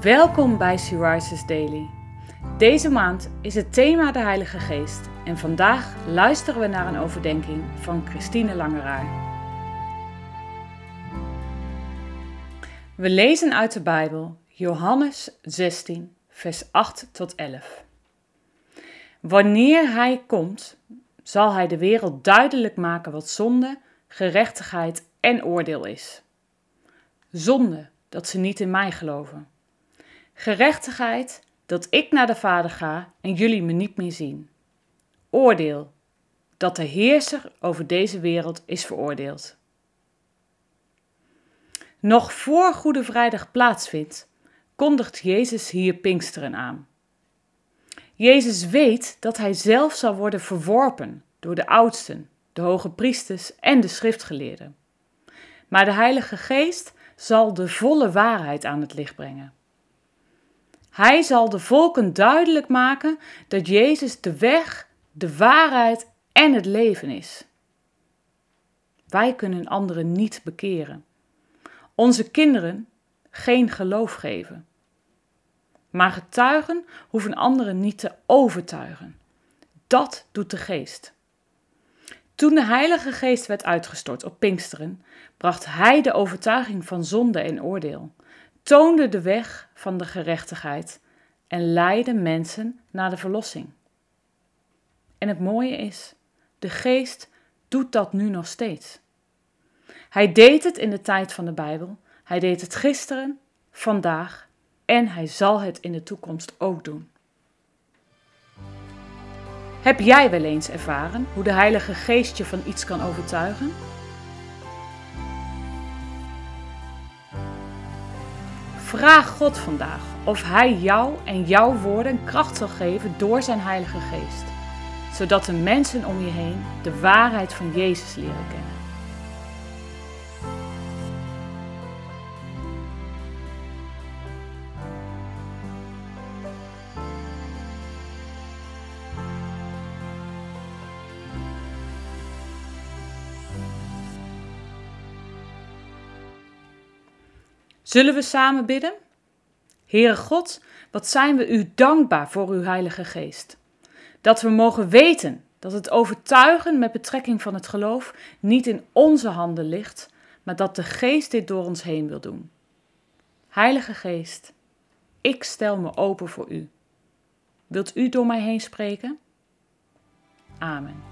Welkom bij Syriza's Daily. Deze maand is het thema de Heilige Geest en vandaag luisteren we naar een overdenking van Christine Langeraar. We lezen uit de Bijbel Johannes 16, vers 8 tot 11. Wanneer Hij komt, zal Hij de wereld duidelijk maken wat zonde, gerechtigheid en oordeel is. Zonde, dat ze niet in mij geloven. Gerechtigheid, dat ik naar de Vader ga en jullie me niet meer zien. Oordeel, dat de heerser over deze wereld is veroordeeld. Nog voor Goede Vrijdag plaatsvindt, kondigt Jezus hier Pinksteren aan. Jezus weet dat hij zelf zal worden verworpen door de oudsten, de hoge priesters en de schriftgeleerden. Maar de Heilige Geest zal de volle waarheid aan het licht brengen. Hij zal de volken duidelijk maken dat Jezus de weg, de waarheid en het leven is. Wij kunnen anderen niet bekeren. Onze kinderen geen geloof geven. Maar getuigen hoeven anderen niet te overtuigen. Dat doet de geest. Toen de Heilige Geest werd uitgestort op Pinksteren, bracht Hij de overtuiging van zonde en oordeel, toonde de weg van de gerechtigheid en leidde mensen naar de verlossing. En het mooie is, de Geest doet dat nu nog steeds. Hij deed het in de tijd van de Bijbel, hij deed het gisteren, vandaag en hij zal het in de toekomst ook doen. Heb jij wel eens ervaren hoe de Heilige Geest je van iets kan overtuigen? Vraag God vandaag of Hij jou en jouw woorden kracht zal geven door Zijn Heilige Geest, zodat de mensen om je heen de waarheid van Jezus leren kennen. Zullen we samen bidden? Heere God, wat zijn we u dankbaar voor uw Heilige Geest. Dat we mogen weten dat het overtuigen met betrekking van het geloof niet in onze handen ligt, maar dat de Geest dit door ons heen wil doen. Heilige Geest, ik stel me open voor u. Wilt u door mij heen spreken? Amen.